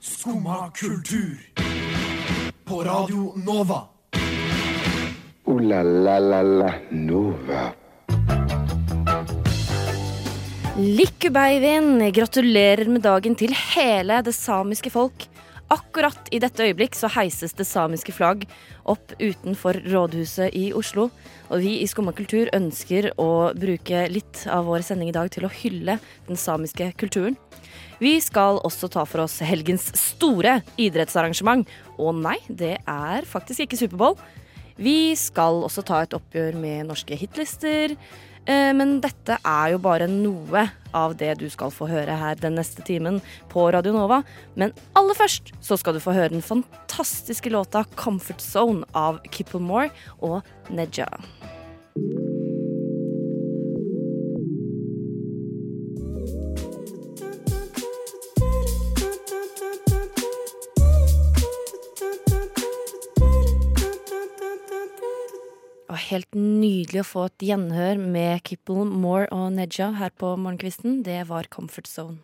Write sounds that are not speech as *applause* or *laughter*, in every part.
Skumma kultur. På Radio Nova. O-la-la-la-la Nova. Likkubeivin, gratulerer med dagen til hele det samiske folk. Akkurat i dette øyeblikk så heises det samiske flagg opp utenfor rådhuset i Oslo. Og vi i Skumma kultur ønsker å bruke litt av vår sending i dag til å hylle den samiske kulturen. Vi skal også ta for oss helgens store idrettsarrangement. Og nei, det er faktisk ikke Superbowl. Vi skal også ta et oppgjør med norske hitlister. Eh, Men dette er jo bare noe av det du skal få høre her den neste timen på Radio Nova. Men aller først så skal du få høre den fantastiske låta 'Comfort Zone' av Kipplemore og Neja. Helt nydelig å få et gjenhør med Kipple, Moore og Neja her på morgenkvisten. Det var Comfort Zone.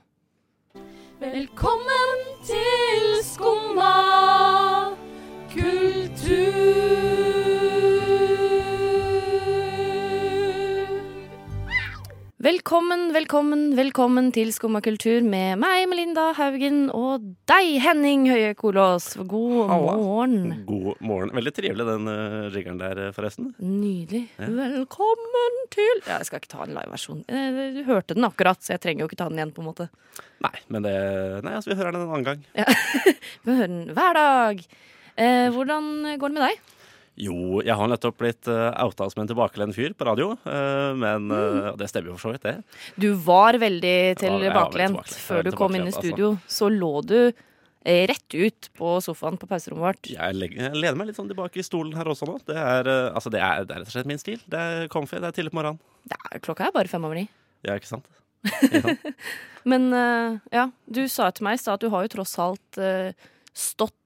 Velkommen til Skumma kultur. Velkommen, velkommen, velkommen til Skumma kultur med meg, Melinda Haugen, og deg, Henning Høie Kolås. God Halla. morgen. God morgen. Veldig trivelig den uh, riggeren der, eh, forresten. Nydelig. Ja. Velkommen til Ja, Jeg skal ikke ta en liveversjon. Eh, Du hørte den akkurat, så jeg trenger jo ikke ta den igjen. på en måte Nei, men det Nei, altså, vi hører den en annen gang. *laughs* Vi hører den hver dag. Eh, hvordan går det med deg? Jo, jeg har nettopp blitt uh, outa som en tilbakelent fyr på radio, eh, men uh, det stemmer jo for så vidt, det. Du var veldig tilbakelent ja, før du kom inn i studio. studio. Så lå du eh, rett ut på sofaen på pauserommet vårt. Jeg, legger, jeg lener meg litt sånn tilbake i stolen her også nå. Det er, eh, altså, det er, det er rett og slett min stil. Det er comfy, det er tidlig på morgenen. Er, klokka er bare fem over ni. Ja, ikke sant? *laughs* Ikke sant? Men eh, ja, du sa til meg i stad at du har jo tross alt eh, stått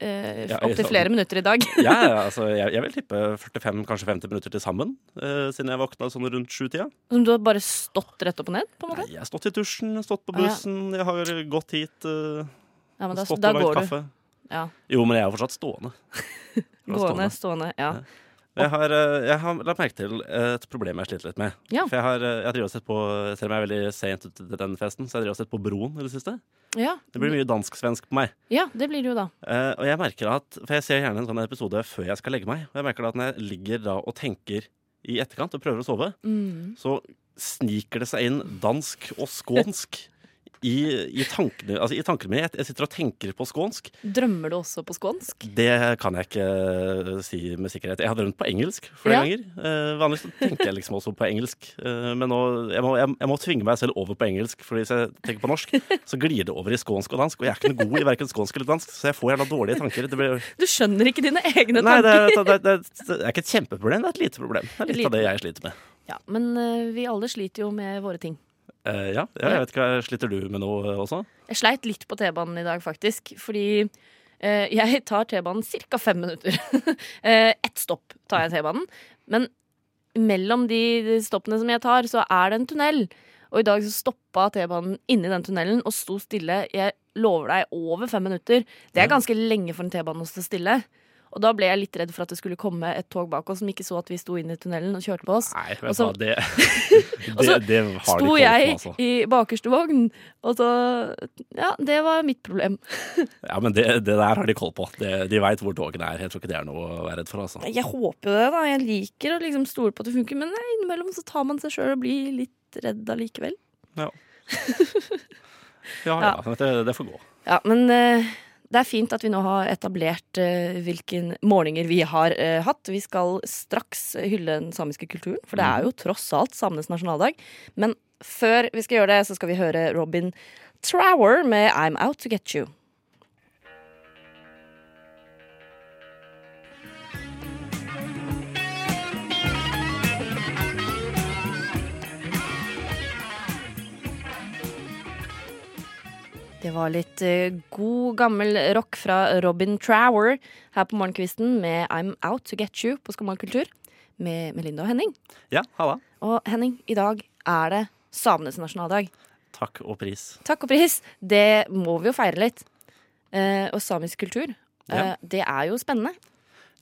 uh, Ja, opptil flere minutter i dag. Ja, *laughs* altså, jeg, jeg vil tippe 45, kanskje 50 minutter til sammen eh, siden jeg våkna sånn rundt sjutida. Som du har bare stått rett opp og ned? på en måte? Nei, Jeg har stått i dusjen, stått på Ah, ja. bussen, jeg har gått hit, eh, Ja, men da, stått og lagd kaffe. Ja. Jo, men jeg er jo fortsatt stående. *laughs* Gående, stående. Ja. Jeg har, eh, jeg har lagt merke til et problem jeg sliter litt med. Ja. For jeg har, eh, jeg driver og sett på, Selv om jeg er veldig sent ute til den festen, så jeg driver og sett på Broen i det siste. Ja. Det blir mye dansk-svensk på meg. ja, det blir det jo da. Eh, og jeg merker at, For jeg ser gjerne en sånn episode før jeg skal legge meg. Og jeg merker at når jeg ligger da og tenker i etterkant og prøver å sove, Mm. så sniker det seg inn dansk og skånsk i, i, tankene, altså i tankene mine. Jeg, sitter og tenker på skånsk. Drømmer du også på skånsk? Det kan jeg ikke eh, si med sikkerhet. Jeg har drømt på engelsk flere Ja. ganger. Eh, vanligvis tenker jeg liksom også på engelsk. Eh, men nå, jeg må, jeg, jeg må tvinge meg selv over på engelsk, for hvis jeg tenker på norsk, så glir det over i skånsk og dansk. Og jeg er ikke noe god i verken skånsk eller dansk, så jeg får gjerne dårlige tanker. Det, blir, Du skjønner ikke dine egne nei, det, tanker. Nei, det, er- det er ikke et kjempeproblem, det er et lite problem. Det er litt av det jeg sliter med. Ja, men eh, vi alle sliter jo med våre ting. Eh, ja, ja, jeg vet ikke, Sliter du med noe eh, også? Jeg sleit litt på T-banen i dag, faktisk. Fordi uh, jeg tar T-banen ca. fem minutter. uh, *laughs* Ett stopp tar jeg T-banen. Men mellom de stoppene som jeg tar, så er det en tunnel. Og i dag så stoppa T-banen inni den tunnelen og sto stille. Jeg lover deg over fem minutter. Det er ganske lenge for en T-bane å stå stille. Og da ble jeg litt redd for at det skulle komme et tog bak oss som ikke så at vi sto inn i tunnelen og kjørte på oss. Nei, Og vet du så- det, *laughs* Og det, så det har de Sto koll på, jeg altså. i bakerste vogn, og så Ja, det var mitt problem. *laughs* Ja, men det, det der har de koll på. De, de veit hvor togene er. Jeg tror ikke det er noe å være redd for. altså. Jeg håper jo det, da. Jeg liker å liksom stole på at det funker, men nei, innimellom så tar man seg sjøl og blir litt redd allikevel. Ja, *laughs* ja, Ja. Det, det får gå. Ja, men eh, det er fint at vi nå har etablert uh, hvilke målinger vi har uh, hatt. Vi skal straks hylle den samiske kulturen, for det er jo tross alt samenes nasjonaldag. Men før vi skal gjøre det, så skal vi høre Robin Trower med I'm Out To Get You. Det var litt eh, god, gammel rock fra Robin Trower her på morgenkvisten med I'm Out To Get You på Skumma kultur med Melinda og Henning. Ja, halla. Og Henning, i dag er det samenes nasjonaldag. Takk og pris. Takk og pris. Det må vi jo feire litt. Eh, og samisk kultur, eh, Ja. det er jo spennende.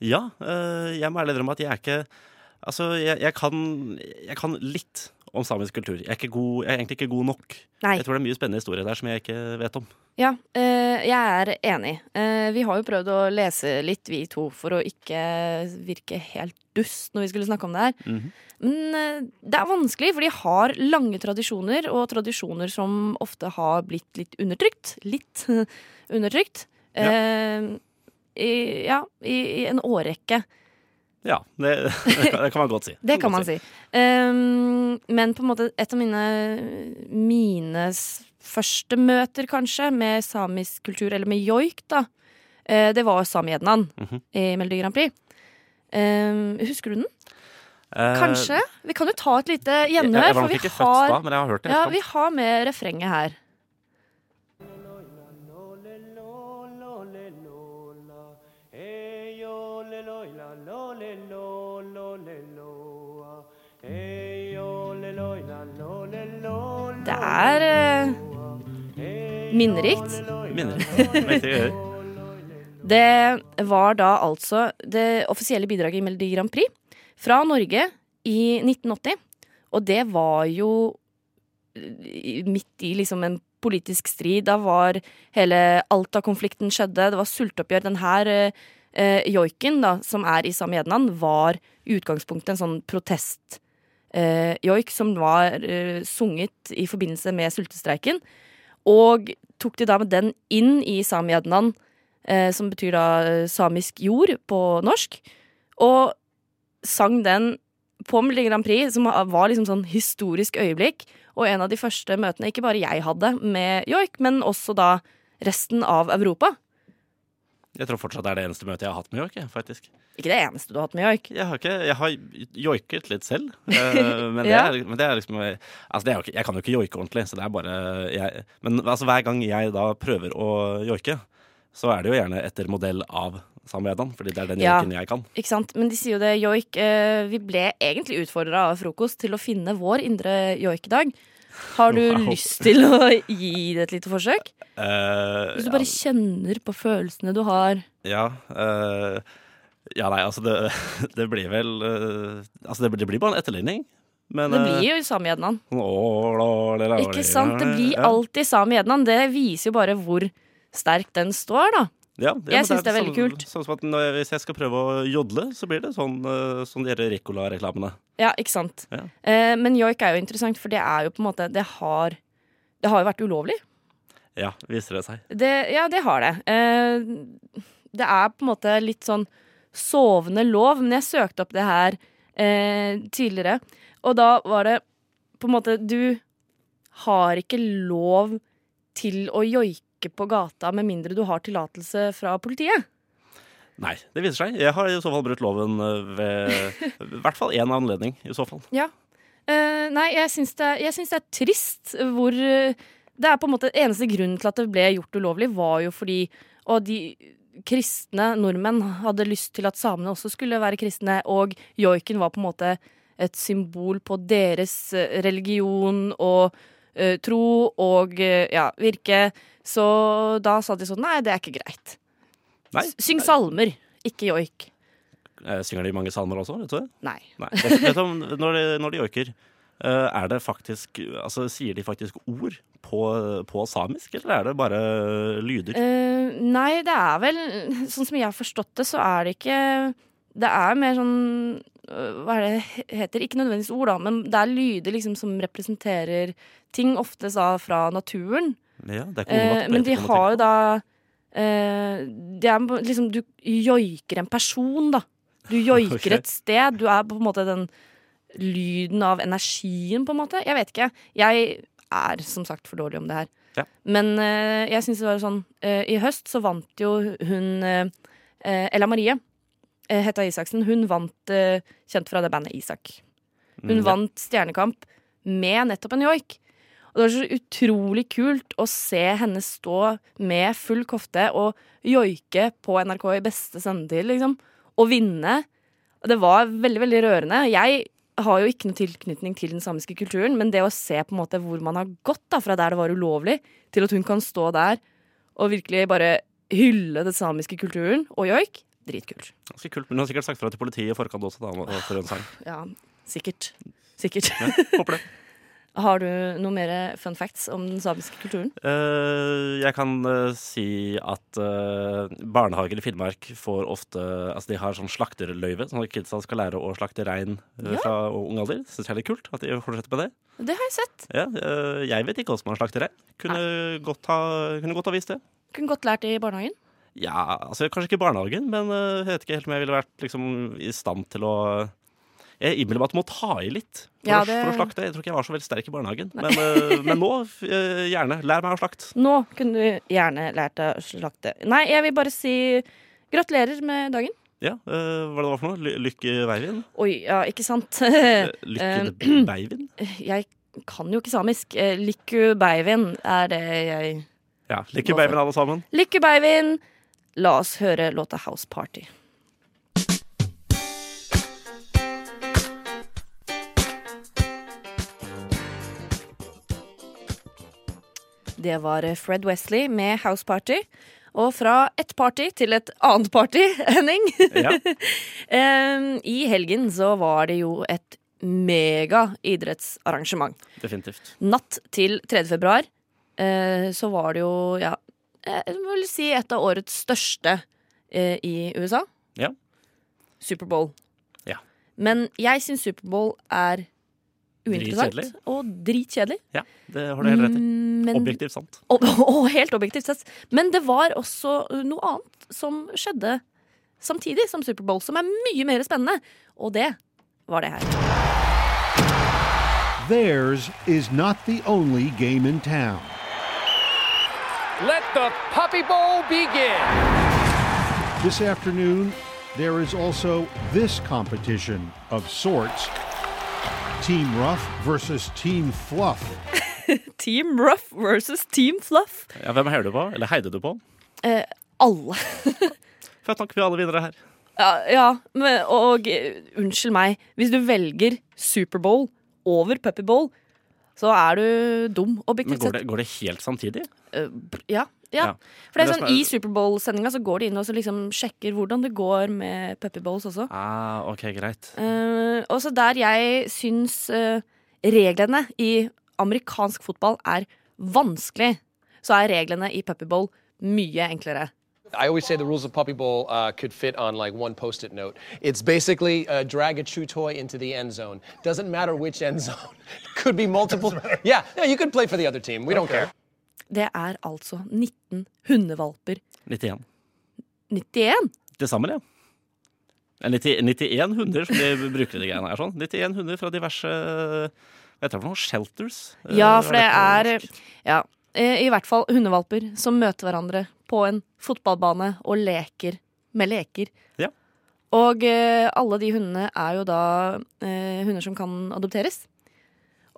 Ja, eh, jeg må ærlig innrømme at jeg er ikke Altså, jeg, jeg, kan, jeg kan litt om samisk kultur. Jeg er, ikke god, jeg er egentlig ikke god nok. Nei. Jeg tror det er mye spennende historier der som jeg ikke vet om. Ja, eh, jeg er enig. Eh, vi har jo prøvd å lese litt, vi to, for å ikke virke helt dust når vi skulle snakke om det her. Mhm. Men eh, det er vanskelig, for de har lange tradisjoner, og tradisjoner som ofte har blitt litt undertrykt. Litt *laughs* undertrykt. Ja. I, ja, i, i en årrekke. Ja, det, *laughs* det, kan, man godt si. *laughs* Det kan man si. Um, men på en måte et av mine Mine første møter, kanskje, med samisk kultur, eller med joik, da, eh, det var Samiednan -hmm. i Melodi Grand Prix. Um, husker du den? Eh, Kanskje? Vi kan jo ta et lite Jeg, jeg var nok vi ikke født da, men jeg har hørt det. ja, vi har med refrenget her. Det er eh, minnerikt. Minnerikt. *laughs* Det var da altså det offisielle bidraget i Melodi Grand Prix fra Norge i 1980. Og det var jo midt i liksom en politisk strid. Da var hele Alta-konflikten skjedde. Det var sultoppgjør. Den her eh, eh, joiken, da, som er i Samjednan, var i utgangspunktet en sånn protest eh, joik som var eh, sunget i forbindelse med sultestreiken. Og tok de da med den inn i Samjednan, eh, som betyr da eh, samisk jord på norsk, og sang den på Melodi Grand Prix, som var liksom sånn historisk øyeblikk, og en av de første møtene ikke bare jeg hadde med joik, men også da resten av Europa. Jeg tror fortsatt det er det eneste møtet jeg har hatt med joik. faktisk. Ikke det eneste du har hatt med joik. Jeg har, ikke, jeg har joiket litt selv, eh, *laughs* men, det Ja. er, men det er liksom altså det er ikke, Jeg kan jo ikke joike ordentlig, så det er bare jeg, Men altså, hver gang jeg da prøver å joike, så er det jo gjerne etter modell av Samedan, fordi det er den Ja. joiken jeg kan. Ikke sant? Men de sier jo det, joik eh, Vi ble egentlig utfordra av frokost til å finne vår indre joik i dag. Har du lyst til å gi det et lite forsøk? Uh, Hvis du bare kjenner på følelsene du har. Ja, Uh, ja nei, altså det, *laughs* det blir vel uh, Altså det, blir- det blir bare en etterligning. Men, Det blir jo Sami Ednan. sånn, «Å, la, la, la, Ikke sant? Det blir alltid Sami Ednan. Det viser jo bare hvor sterk den står, da. Ja, ja, Jeg syns det er veldig sånn, kult. Sånn som at når Hvis jeg skal prøve å jodle, så blir det sånn uh, som de gjør Ricola-reklamene. Ja, ikke sant. Ja. Eh, men joik er jo interessant, for det er jo på en måte Det har, det har jo vært ulovlig. Ja, viser det seg. Det, ja, det har det. Eh, det er på en måte litt sånn sovende lov, men jeg søkte opp det her eh, tidligere, og da var det på en måte Du har ikke lov til å joike på gata med mindre du har tillatelse fra politiet. Nei, det viser seg. Jeg har i så fall brutt loven eh, ved i hvert fall én anledning, i så fall. Ja. Uh, nei, jeg syns, det, jeg syns det er trist hvor eh, Det er på en måte eneste grunnen til at det ble gjort ulovlig, var jo fordi Og de kristne nordmenn hadde lyst til at samene også skulle være kristne, og joiken var på en måte et symbol på deres religion og tro og eh, ja, virke. Så da sa de sånn Nei, det er ikke greit. Nei. Syng salmer, ikke joik. Eh, Synger de mange salmer også? vet du? Nei. Nei. Vet, du når de, når de joiker, eh, er det faktisk Altså, sier de faktisk ord på, på samisk, eller er det bare lyder? Uh, nei, det er vel Sånn som jeg har forstått det, så er det ikke Det er mer sånn Hva er det heter? Ikke nødvendigvis ord, da, men det er lyder liksom som representerer ting, ofte da fra naturen. Ja, det er ikke Eh, men de har jo da eh, Det er liksom Du joiker en person, da. Du *laughs* joiker et sted. Du er på en måte den lyden av energien, på en måte. Jeg vet ikke. Jeg er som sagt for dårlig om det her. Ja. Men eh, jeg syns det var sånn eh, I høst så vant jo hun eh, eh, Ella Marie Hetta Isaksen. Hun vant eh, kjent fra det bandet Isak. Hun Mm, vant Stjernekamp med nettopp en joik. Og det var så utrolig kult å se henne stå med full kofte og joike på NRK i beste sendetid, liksom. Og vinne. Det var veldig, veldig rørende. Jeg har jo ikke noe tilknytning til den samiske kulturen, men det å se på en måte hvor man har gått da, fra der det var ulovlig, til at hun kan stå der og virkelig bare hylle den samiske kulturen og joik, dritkult. Ganske kult. Men hun har sikkert sagt fra til politiet i forkant også, da, for en sang. Ja, sikkert. Sikkert. Ja, Håper det. *laughs* Har du noe mer fun facts om den samiske kulturen? Uh, jeg kan uh, si at uh, barnehager i Finnmark får ofte Altså de har sånn slakterløyve, sånn at kidsa skal lære å slakte rein Ja. fra ung alder. Syns jeg er litt kult at de fortsetter med det. Det har jeg sett. Ja, jeg vet ikke hvordan man slakter rein. Kunne godt ha, kunne godt ha vist det. Kunne godt lært det i barnehagen. Ja, altså kanskje ikke barnehagen, men eh, jeg vet ikke helt om jeg ville vært liksom, i stand til å Jeg innbiller meg at du må ta i litt for, Ja, å, for å slakte. Jeg tror ikke jeg var så veldig sterk i barnehagen. Men, eh, men nå, eh, gjerne. Lær meg å slakte. Nå kunne du gjerne lært deg å slakte. Nei, jeg vil bare si gratulerer med dagen. Ja, øh, hva det var for noe? Ly lykke Veivin? Oi, ja, ikke sant? *laughs* Lykke Beivin? *clears throat* jeg kan jo ikke samisk. Eh, beivin er det jeg Ja, lykke? Beivin alle sammen. Lykke beivin! La oss høre låta House Party. Det var Fred Wesley med House Party. Og fra ett party til et annet party, *laughs* Henning. Ja. *laughs* I helgen så var det jo et mega idrettsarrangement. Definitivt. Natt til 3. februar eh, så var det jo, ja Jeg vil si et av årets største eh, i USA. Ja. Superbowl. Ja. Men jeg syns Superbowl er uinteressant og dritkjedelig. Ja, det har du helt rett i. Mm, Men, Objektivt sant. og, *laughs* og helt objektivt sett. Men det var også noe annet som skjedde samtidig som Superbowl, som er mye mer spennende. Og det var det her. Theirs is not the only game in town. Let the Puppy Bowl begin. This afternoon, there is also this competition of sorts Team Rough versus Team Fluff. *laughs* Team Rough versus Team Fluff. Ja, hvem heier du på? Eller heide du på? Eh, alle. *laughs* Fett nok, vi er alle vinnere her. Ja, ja men, og unnskyld meg, hvis du velger Superbowl over Puppybowl, så er du dum, Men går det, går det helt samtidig? Uh, ja, ja. For det er sånn, I Superbowl-sendinga så går de inn og så liksom sjekker hvordan det går med Puppybowls også. Ah, ok, greit. Uh, også der jeg syns uh, reglene i amerikansk fotball er vanskelig, så er reglene i Puppybowl mye enklere. I always say the rules of Puppy Bowl uh, could fit on like one post it note. It's basically uh, drag a chew toy into the end zone. Doesn't matter which end *laughs* zone. could be multiple. Yeah, yeah, you could play for the other team. We don't care. Det er altså 19 hundevalper. 91. 91? Til sammen, ja. Eh, 90, 91 hunder som de bruker de greiene her. sånn. 91 hunder fra diverse Hva heter det for noe? Shelters? Eh, Ja, for det er ja, eh, i hvert fall hundevalper som møter hverandre på en fotballbane og leker med leker. Ja. Og eh, alle de hundene er jo da eh, hunder som kan adopteres.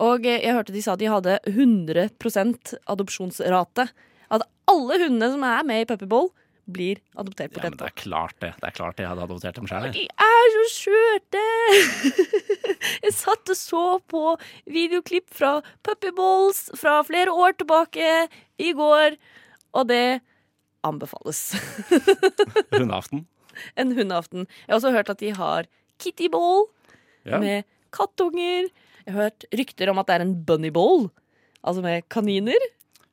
Og eh, jeg hørte de sa de hadde 100% adopsjonsrate. At alle hundene som er med i Puppybowl, blir adoptert bort Ja, men det er klart det. Det er klart jeg hadde adoptert dem sjøl. De er så skjørte! *laughs* Jeg satt og så på videoklipp fra Puppyballs fra flere år tilbake i går, og det anbefales. *laughs* Hundeaften. En hundeaften. Jeg har også hørt at de har kittyball Ja. med kattunger. Jeg har hørt rykter om at det er en bunnyball, altså med kaniner.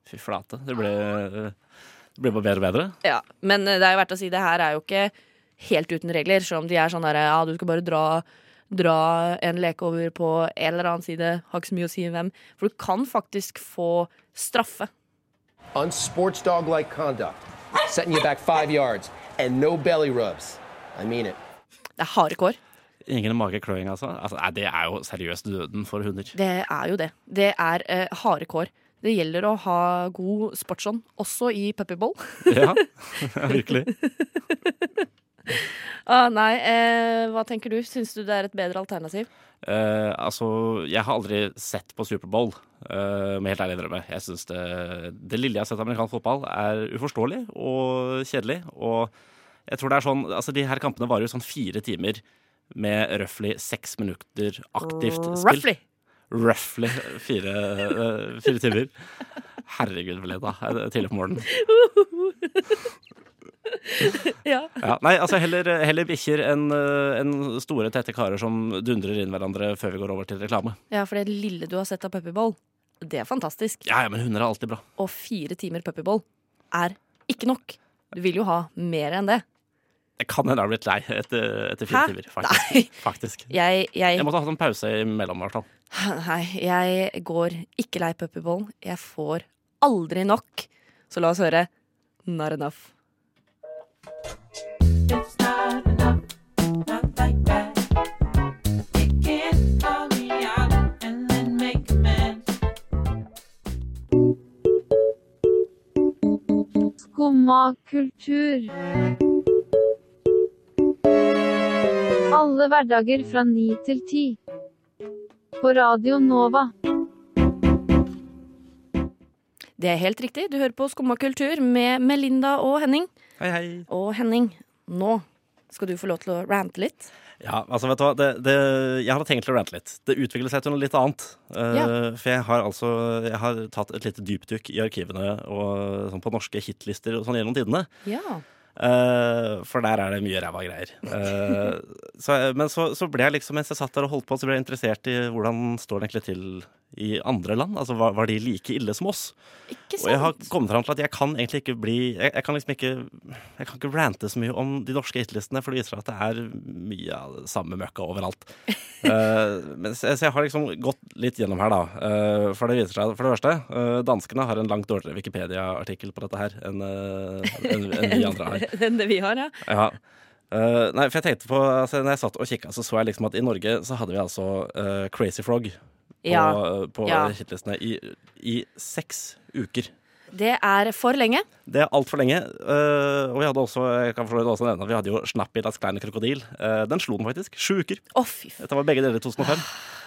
Fy flate. Det ble, det ble bare bedre og bedre. Ja, Men det er jo verdt å si det her er jo ikke helt uten regler. Selv om de er sånn der, ja, du skal bare dra, dra en leke over på en eller annen side. Har ikke så mye å si hvem. For du kan faktisk få straffe. On dog like conduct. Setting you back five yards. And no belly rubs. I mean it. Det er harde kår. Ingen magekløing, altså. altså nei, det er jo seriøst døden for hunder. Det er jo det. Det er uh, harde kår. Det gjelder å ha god sportsånd, også i puppyball. Ja, *laughs* *laughs* virkelig. Ah, nei, eh, hva tenker du? Syns du det er et bedre alternativ? Eh, altså, jeg har aldri sett på Superbowl, eh, må helt ærlig innrømme. Jeg syns det, det lille jeg har sett av amerikansk fotball, er uforståelig og kjedelig. Og jeg tror det er sånn Altså, de her kampene varer jo sånn fire timer med røftlig seks minutter aktivt spill. Roughly. Roughly fire, eh, fire timer. Herregud, Veleda. Tidlig på morgenen. *laughs* *laughs* Ja. Ja, nei, altså heller, heller bikkjer enn en store, tette karer som dundrer inn hverandre før vi går over til reklame. ja, for det lille du har sett av puppyball, det er fantastisk. Ja, ja, men hunder er alltid bra. Og fire timer puppyball er ikke nok. Du vil jo ha mer enn det. Jeg kan hende jeg har blitt lei etter, etter fire Hæ? timer. Faktisk. Nei. *laughs* faktisk. Jeg, jeg, Jeg måtte ha en pause imellom, i hvert fall. nei, jeg går ikke lei puppyball. Jeg får aldri nok. Så la oss høre Not Enough. Skumma kultur. Alle hverdager fra ni til ti. På Radio Nova. Det er helt riktig. Du hører på Skumma kultur med Melinda og Henning. Hei, hei. Og Henning, nå skal du få lov til å rante litt. Ja, altså vet du hva, det, det, jeg hadde tenkt til å rante litt. Det utviklet seg til noe litt annet. Eh, Ja. For jeg har altså jeg har tatt et lite dypdykk i arkivene og sånn på norske hitlister og sånn gjennom tidene. Ja. Uh, for der er det mye ræva greier. Uh, *laughs* så, men så, så ble jeg liksom, mens jeg satt der og holdt på, så ble jeg interessert i hvordan står det egentlig til i andre land. Altså, var, var de like ille som oss? Ikke sant? Og jeg har kommet fram til at jeg kan egentlig ikke bli Jeg, jeg kan liksom ikke Jeg kan ikke rante så mye om de norske hitlistene, for det viser seg at det er mye av det samme møkka overalt. uh, *laughs* men, så, så jeg har liksom gått litt gjennom her, da. Uh, for det viser seg, for det verste, uh, danskene har en langt dårligere Wikipedia-artikkel på dette her enn uh, en vi andre har. *laughs* Enn det vi har, ja. Ja. Uh, nei, for jeg tenkte på altså, Når jeg satt og kikka, så så jeg liksom at i Norge så hadde vi altså uh, Crazy Frog på, Ja. på Ja. hitlistene i, i seks uker. Det er for lenge. Det er altfor lenge. Uh, og vi hadde også jeg kan for så også nevne vi hadde jo Snappy Das kleine krokodil. Uh, den slo den faktisk. Sju uker. Oh. Dette var begge deler i 2005.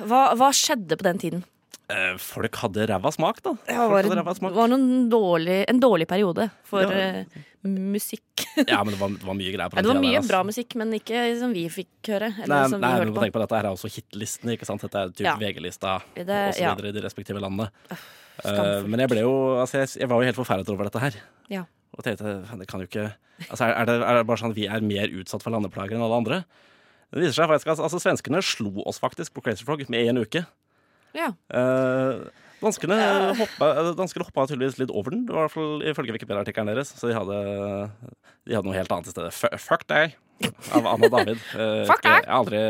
Hva, hva skjedde på den tiden? Eh, folk hadde ræva smak, da. Det var, en, smak. var dårlig, en dårlig periode for Ja. uh, musikk. *laughs* Ja, men det var, det var mye greier på Ja, den det var mye der, ass. bra musikk, men ikke som vi fikk høre. Eller Nei, som nei, vi men tenk på. på dette her er også hitlistene, ikke sant? Dette er typ Ja. VG-lista Det- og så ja. videre i de respektive landene. Uh, men jeg ble jo altså jeg, jeg var jo helt forferdet over dette her. Ja. Og tenkte det kan jo ikke altså er, det, er det bare sånn at vi er mer utsatt for landeplager enn alle andre? Det viser seg faktisk altså, Svenskene slo oss faktisk på Crazy Frog med én uke. Ja. Eh, danskene, hoppa, danskene hoppa tydeligvis litt over den, i hvert fall ifølge Wikipedia-artikkelen deres. Så de hadde, de hadde noe helt annet i stedet. F Fuck deg! Av Anna David. Eh, *laughs* Fuck deg! Jeg har aldri,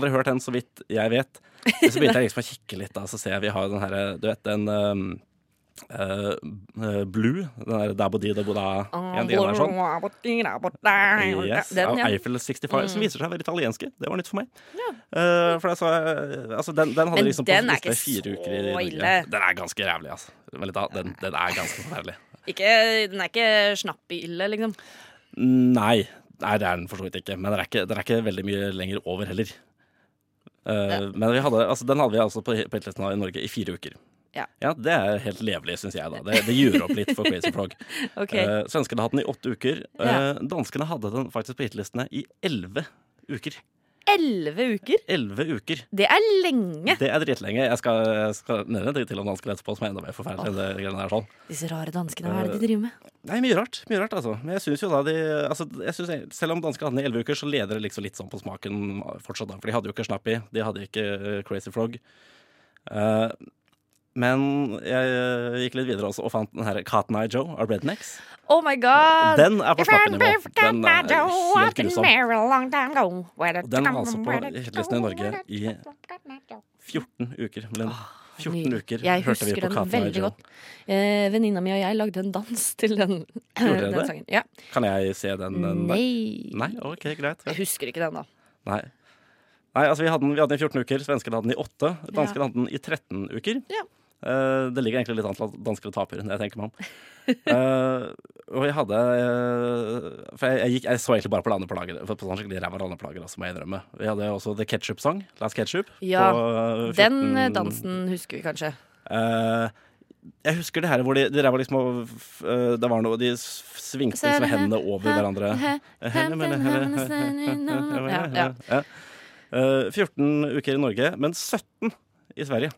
aldri hørt den, så vidt jeg vet. Så begynte jeg liksom å kikke litt, da, så ser jeg vi har den herre Du vet den um, eh, Blue? Den der Dabodi Daboda en, en der sånn. Yes, Den, ja. Eiffel 65, som viser seg å være italienske. Det var nytt for meg. Uh, for jeg så, altså, den, den hadde Men liksom på den er ikke fire uker i Norge. Den er ganske rævlig, altså. Men litt Den, den er ganske forferdelig. Den er ikke snappy-ille, liksom. Nei. Nei, det er den for så vidt ikke. Men den er ikke, den er ikke veldig mye lenger over heller. Eh, Men vi hadde, altså, den hadde vi altså på, på hitlisten i Norge i fire uker. Ja. Det er helt levelig, syns jeg. da Det, det gjør opp litt for Crazy *laughs* Frog. okay. uh, svenskene hadde den i åtte uker. Ja. Eh, danskene hadde den faktisk på hitlistene i elleve uker. Elleve uker? Elleve uker. Det er lenge. Det er dritlenge. Jeg skal, jeg skal nevne det til om danskene etterpå, som er enda mer forferdelig enn det greiene der. sånn. Disse rare danskene, hva er det de driver med? Nei, mye rart. mye rart, altså. Men jeg synes jo da de altså, jeg synes, Selv om danskene hadde den i elleve uker, så leder det liksom litt sånn på smaken fortsatt. da For de hadde jo ikke Snappy, de hadde ikke eh, Crazy Frog. Eh, men jeg eh, gikk litt videre også og fant den her Cotton Eye Joe av Rednecks. Oh my god! Den er på slappenivå Den er helt grusom. Den var altså på hitlisten i Norge i 14 uker, Melinda. 14 uker Jeg hørte vi på Cotton Eye Joe. Eh, Venninna mi og jeg lagde en dans til den, *laughs* den sangen. Ja. Kan jeg se den? den? Nei. Nei, ok, greit. Jeg husker ikke den, da. Nei. Nei, altså vi hadde, den, vi hadde den i 14 uker, svenskene hadde den i 8. Danskene hadde den i 13 uker. Ja. Eh, det ligger egentlig litt an til at danskere taper, når jeg tenker meg om. Uh, og jeg hadde uh, For jeg, jeg, gikk, jeg så egentlig bare på landeplager. For på sånn skikkelig ræva landeplager, altså, må jeg innrømme. Vi hadde også The Ketchup Song. Last Ketchup. Ja, på, Den 14 dansen husker vi kanskje. Jeg husker det her hvor de, de ræva liksom Det var noe De svingte liksom hendene over hverandre. Ja, ja. Ja. Eh, 14 uker i Norge, men 17 i Sverige.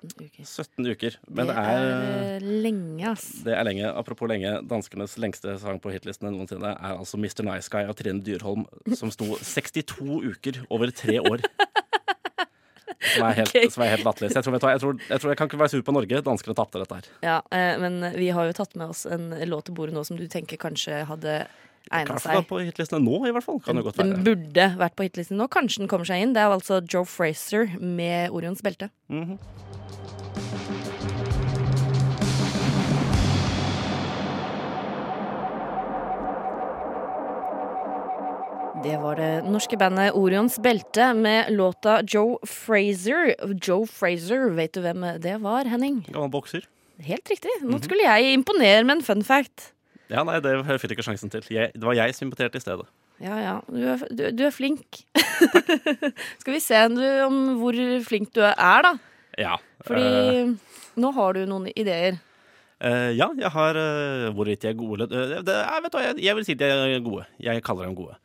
17 uker. 17 uker. Men det det er, er eh, lenge, ass. det er lenge. Apropos lenge, danskenes lengste sang på hitlistene noensinne er altså 'Mr. Nice Guy' av Trine Dyrholm, som sto 62 uker over tre år. Som er helt, *laughs* okay. som er helt latterlig. Jeg, jeg jeg, jeg tror jeg kan ikke være sur på Norge. Danskene tapte dette her. Ja, eh, men vi har jo tatt med oss en låt til bordet nå som du tenker kanskje hadde egna Kanskje seg. på hitlistene nå, i hvert fall. Kan det godt Den burde vært på hitlisten nå. Kanskje den kommer seg inn. Det er altså Joe Fraser med Orions belte. Mhm. Det var det norske bandet Orions belte med låta Joe Fraser. Joe Fraser, vet du hvem det var, Henning? Gammel bokser. Helt riktig. Nå Mhm. skulle jeg imponere med en fun fact. Ja, nei, det fikk jeg ikke sjansen til. Jeg, det var jeg som imponerte i stedet. Ja, ja. Du er, du, du er flink. *laughs* Skal vi se om hvor flink du er, da. Ja. Fordi uh, nå har du noen ideer. Uh, ja, jeg har uh, Hvorvidt de er gode eller eh, vet hva, jeg, jeg vil si de er gode. Jeg kaller dem gode.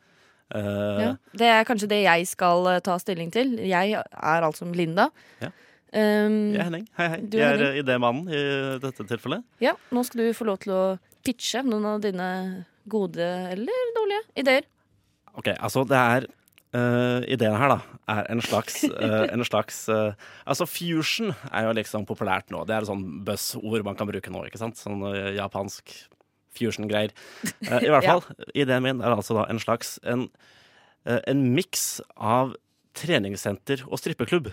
Eh, Ja. Det er kanskje det jeg skal eh, ta stilling til. Jeg er altså Linda. Ja. Um, Jeg er Henning. Hei, hei. Du Jeg er eh, idémannen i dette tilfellet. ja, nå skal du få lov til å pitche noen av dine gode eller dårlige ideer. Ok, altså det er eh, Ideen her, da, er en slags, uh, en slags uh, Altså fusion er jo liksom populært nå. Det er et sånn buzzord man kan bruke nå, ikke sant? Sånn japansk fusion-greier. I hvert *laughs* Ja. fall, ideen min er altså da en slags En, en miks av treningssenter og strippeklubb.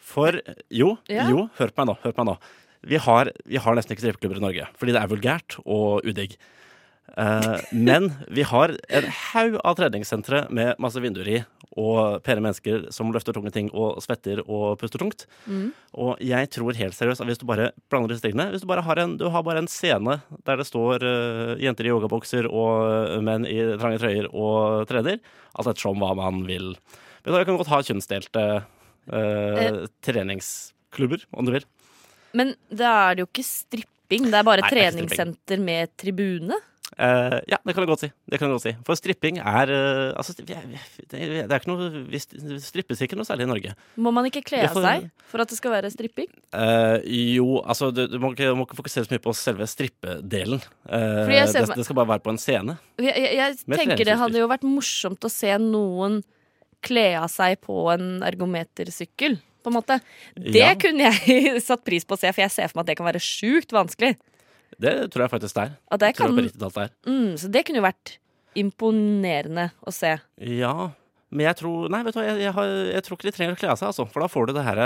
For jo, Ja. jo, hør på meg nå. Hør på meg nå. Vi har, vi har nesten ikke strippeklubber i Norge, fordi det er vulgært og udigg. Eh, men vi har en haug av treningssentre med masse vinduer i, og pene mennesker som løfter tunge ting og svetter og puster tungt. Og jeg tror helt seriøst at hvis du bare blander disse tingene Hvis du bare har en, du har bare en scene der det står uh, jenter i yogabokser og menn i trange trøyer og trener, Altså alt ettersom hva man vil Vi kan godt ha kjønnsdelte Eh. treningsklubber, om du vil. Men da er det jo ikke stripping. Det er bare Nei, er treningssenter med tribune. Eh, ja, det kan du godt si. Det kan du godt si. For stripping er uh, Altså, vi er- det er ikke noe Vi strippes ikke noe særlig i Norge. Må man ikke kle av seg for at det skal være stripping? Uh, jo, altså du, du må, ikke, må ikke fokusere så mye på selve strippedelen. Jeg det, det skal bare være på en scene. Jeg, jeg, jeg tenker det hadde jo vært morsomt å se noen kle av seg på en ergometersykkel. På en måte. Det Ja. kunne jeg *laughs* satt pris på å se, for jeg ser for meg at det kan være sjukt vanskelig. Det tror jeg faktisk det er. At det kan, det er. mm, så det kunne jo vært imponerende å se. Ja, men jeg tror Nei, vet du hva, jeg, jeg, har, jeg tror ikke de trenger å kle av seg, altså. For da får du det her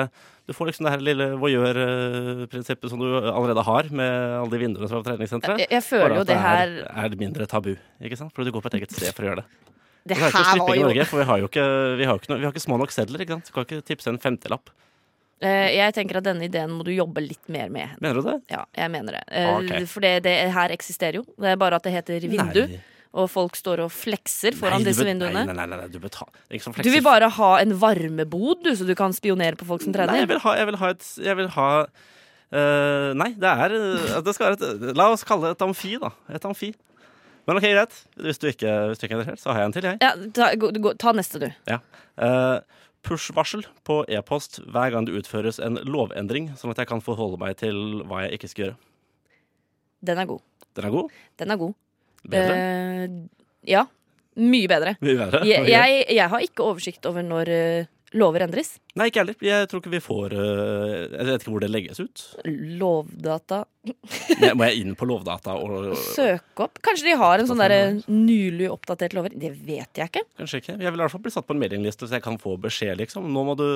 Du får liksom det her lille voyeur-prinsippet som du allerede har med alle de vinduene på treningssenteret. Jeg, jeg føler jo det her er, er mindre tabu, ikke sant? Fordi du går på et eget sted for å gjøre det. Det er her var jo Norge, for vi har jo ikke, vi har ikke, noe, vi har ikke små nok sedler. ikke sant? Du kan ikke tipse en femtilapp. Eh, Jeg tenker at denne ideen må du jobbe litt mer med. Mener du det? Ja, jeg mener det. Eh, Ok. For det, det her eksisterer jo. Det er bare at det heter vindu, Nei. og folk står og flekser foran Nei, disse vinduene. Nei, nei, nei, nei du Du vil bare ha en varmebod, du, så du kan spionere på folk som Nei, jeg trener? vil ha, jeg vil ha et Jeg vil ha Uh, Nei, det er Det skal være et La oss kalle det et amfi, da. Et amfi. Men OK, greit. Hvis du ikke, hvis du ikke er interessert, så har jeg en til, jeg. Ja, ta, gå, ta neste, du. Ja. Eh, Push-varsel på e-post hver gang det utføres en lovendring, sånn at jeg kan forholde meg til hva jeg ikke skal gjøre. Den er god. Den er god? Den er god. Bedre? Uh, ja. Mye bedre. Mye bedre? Jeg, *laughs* jeg, jeg har ikke oversikt over når eh, lover endres. Nei, ikke heller. Jeg tror ikke vi får eh, Jeg vet ikke hvor det legges ut. Lovdata Nei, Må jeg inn på Lovdata og *laughs* Søk opp. Kanskje de har en sånn der nylig oppdatert lover. Det vet jeg ikke. Kanskje ikke. Jeg vil i hvert fall bli satt på en mailingliste så jeg kan få beskjed, liksom. Nå må du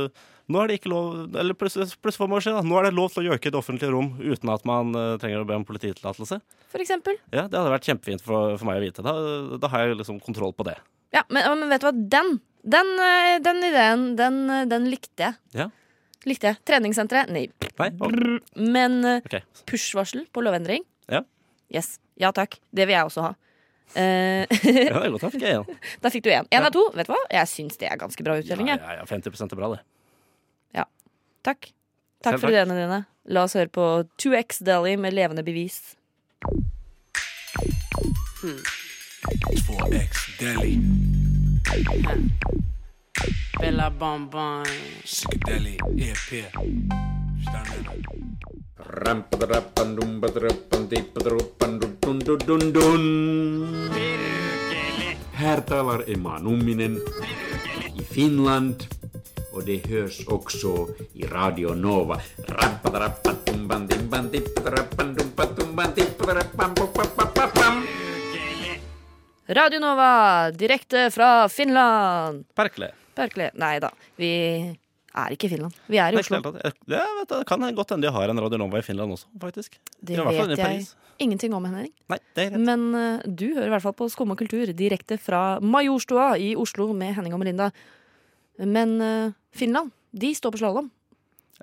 Nå er det ikke lov Eller plutselig, plutselig får man beskjed, da. Nå er det lov til å gjøke i det offentlige rom uten at man eh, trenger å be om polititillatelse. For eksempel. Ja, det hadde vært kjempefint for, for meg å vite. Da, da har jeg liksom kontroll på det. Ja, men, men vet du hva? Den, den, eh, den ideen, den, eh, den likte jeg. Ja. Likte jeg. Treningssenteret? Nei. Nei? Men okay. push-varsel på lovendring? Ja. Yes. Ja takk. Det vil jeg også ha. Eh, Ja, det godt. Da fikk jeg en. *laughs* da fikk du én. Én av to. Vet du hva? Jeg syns det er ganske bra uttelling. Ja, ja, ja, 50 er bra, det. Ja. Takk. Takk Selv for ideene dine. La oss høre på 2X Dally med levende bevis. 2X Deli. Bella Bonbon. Psychedelic EP. Här talar Emma Numminen i Finland och det hörs också i Radio Nova. Radio Nova, direkte fra Finland. Perkele. Perkle. Nei da, vi er ikke i Finland. Vi er i Oslo. Det, vet det kan godt hende de har en Radio Nova i Finland også, faktisk. Det vet jeg ingenting om, Henning. Nei, det er. Men uh, du hører i hvert fall på Skum og kultur direkte fra Majorstua i Oslo med Henning og Melinda. Men uh, Finland, de står på slalåm.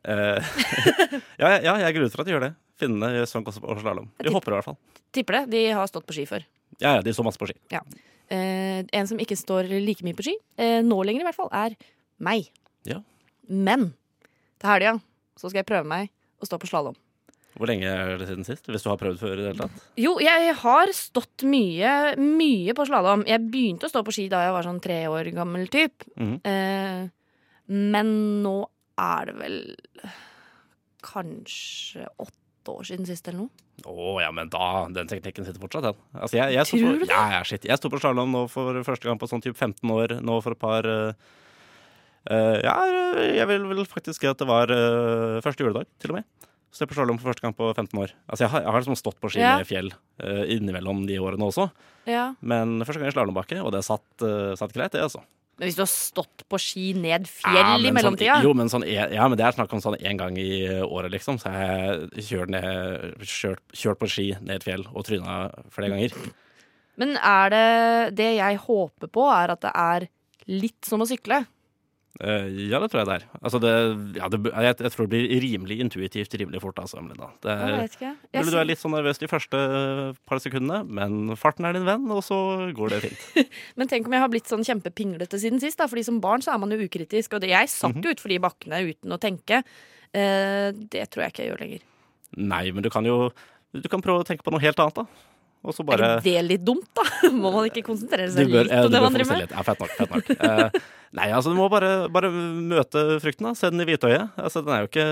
Eh, *laughs* ja, ja, jeg går ut for at de gjør det. Finnene gjør sånn på slalåm. De hopper i hvert fall. Tipper det. De har stått på ski før. Ja, ja, de står masse på ski. Eh, en som ikke står like mye på ski, eh, nå lenger i hvert fall, er meg. Ja. Men til helga så skal jeg prøve meg å stå på slalåm. Hvor lenge er det siden sist? Hvis du har prøvd før i det hele tatt? Jo, jeg har stått mye, mye på slalåm. Jeg begynte å stå på ski da jeg var sånn tre år gammel typ. -hmm. eh, men nå er det vel kanskje åtte år siden sist eller noe. Å ja, men da Den teknikken sitter fortsatt, den. Altså, jeg, jeg Tror du det? Ja, ja, shit. Jeg sto på slalåm nå for første gang på sånn type 15 år. Nå for et par uh, uh, Ja, jeg vil vel faktisk si at det var uh, første juledag, til og med. Stå på slalåm for første gang på 15 år. Altså, jeg har, jeg har liksom stått på ski Ja. fjell innimellom de årene også. Ja. Men første gang i slalåmbakke, og det satt, satt greit, det, altså. Men hvis du har stått på ski ned fjell Ja, i mellomtida Sånn, jo, men sånn, ja, men det er snakk om sånn én gang i året, liksom. Så jeg kjørt, ned, kjørt, kjørt på ski ned et fjell og tryna flere ganger. Men er det Det jeg håper på, er at det er litt som å sykle. Eh, ja, det tror jeg det er. Altså det, ja, det, jeg, jeg tror det blir rimelig intuitivt rimelig fort. Altså. Det, Jeg vet ikke. Jeg du er litt sånn nervøs de første par sekundene, men farten er din venn, og så går det fint. *laughs* Men tenk om jeg har blitt sånn kjempepinglete siden sist. Da. Fordi som barn så er man jo ukritisk. Og det, jeg satt jo mm -hmm. utfor de bakkene uten å tenke. Eh, det tror jeg ikke jeg gjør lenger. Nei, men du kan jo Du kan prøve å tenke på noe helt annet, da. Og så Er bare Er det litt dumt, da? *laughs* Må man ikke konsentrere seg bør, litt om det man driver med? Ja, fett nok. Fett nok. *laughs* Eh, nei, altså, du må bare, bare møte frykten, da. Se den i hvitøyet. Altså, den er jo ikke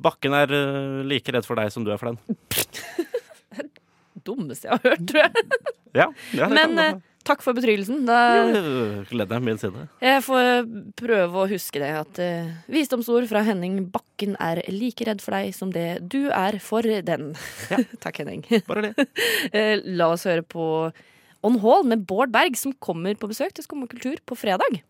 Bakken er eh, like redd for deg som du er for den. *laughs* Det Dummeste jeg har hørt, tror jeg. Ja, ja det Men kan eh, takk for betrygelsen. Da, Gleden er min det. jeg får prøve å huske det at uh, visdomsord fra Henning Bakken er like redd for deg som det du er for den. *laughs* takk, Henning. Bare det. *laughs* Eh, La oss høre på On Hall med Bård Berg, som kommer på besøk til Skum og kultur på fredag.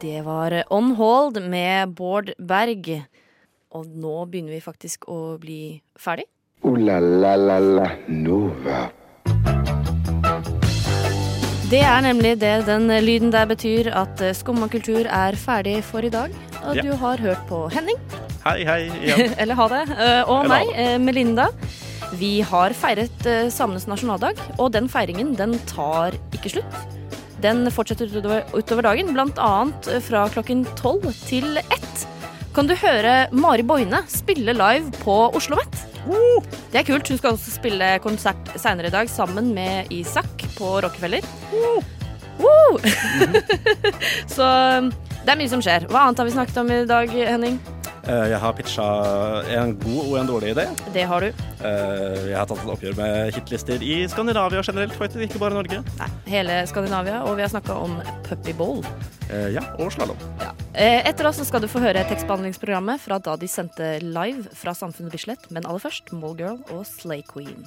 Det var On Hold med Bård Berg. Og nå begynner vi faktisk å bli ferdig. O-la-la-la-la Nova. Det er nemlig det den lyden der betyr at Skumma kultur er ferdig for i dag. Og Ja. du har hørt på Henning, Hei, hei Ja. *laughs* eller ha det, eh, og meg, eh, Melinda. Vi har feiret eh, samenes nasjonaldag, og den feiringen den tar ikke slutt. Den fortsetter utover, utover dagen, annet eh, fra klokken tolv til ett. Kan du høre Mari Boine spille live på Oslo OsloMet. Det er kult. Hun skal også spille konsert seinere i dag sammen med Isak på Rockefeller. Woo! *laughs* Så um, det er mye som skjer. Hva annet har vi snakket om i dag, Henning? Eh, Jeg har pitcha en god og en dårlig idé. Det har du. Eh, Jeg har tatt et oppgjør med hitlister i Skandinavia generelt, faktisk, ikke bare Norge. Nei, hele Skandinavia, og vi har snakka om puppyball. Eh, Ja, og slalåm. Ja. Etter oss skal du få høre tekstbehandlingsprogrammet fra da de sendte live fra Samfunnet Bislett, men aller først Mallgirl og Slay Queen.